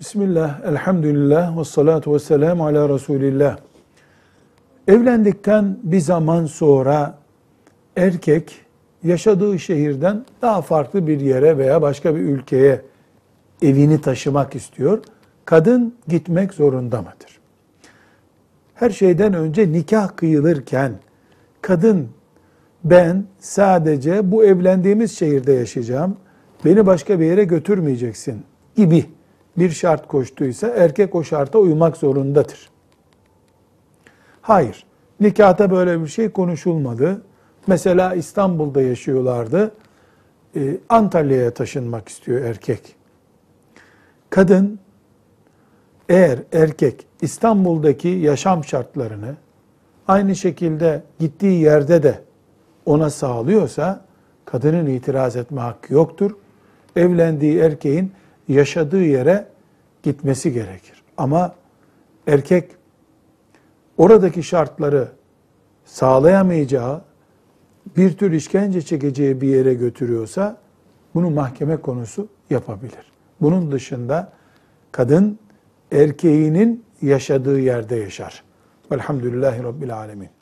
Bismillah, elhamdülillah ve salatu ve selamu ala Resulillah. Evlendikten bir zaman sonra erkek yaşadığı şehirden daha farklı bir yere veya başka bir ülkeye evini taşımak istiyor. Kadın gitmek zorunda mıdır? Her şeyden önce nikah kıyılırken kadın ben sadece bu evlendiğimiz şehirde yaşayacağım, beni başka bir yere götürmeyeceksin gibi bir şart koştuysa erkek o şarta uymak zorundadır. Hayır, nikahta böyle bir şey konuşulmadı. Mesela İstanbul'da yaşıyorlardı. Ee, Antalya'ya taşınmak istiyor erkek. Kadın eğer erkek İstanbul'daki yaşam şartlarını aynı şekilde gittiği yerde de ona sağlıyorsa kadının itiraz etme hakkı yoktur. Evlendiği erkeğin yaşadığı yere gitmesi gerekir. Ama erkek oradaki şartları sağlayamayacağı, bir tür işkence çekeceği bir yere götürüyorsa bunu mahkeme konusu yapabilir. Bunun dışında kadın erkeğinin yaşadığı yerde yaşar. Velhamdülillahi Rabbil Alemin.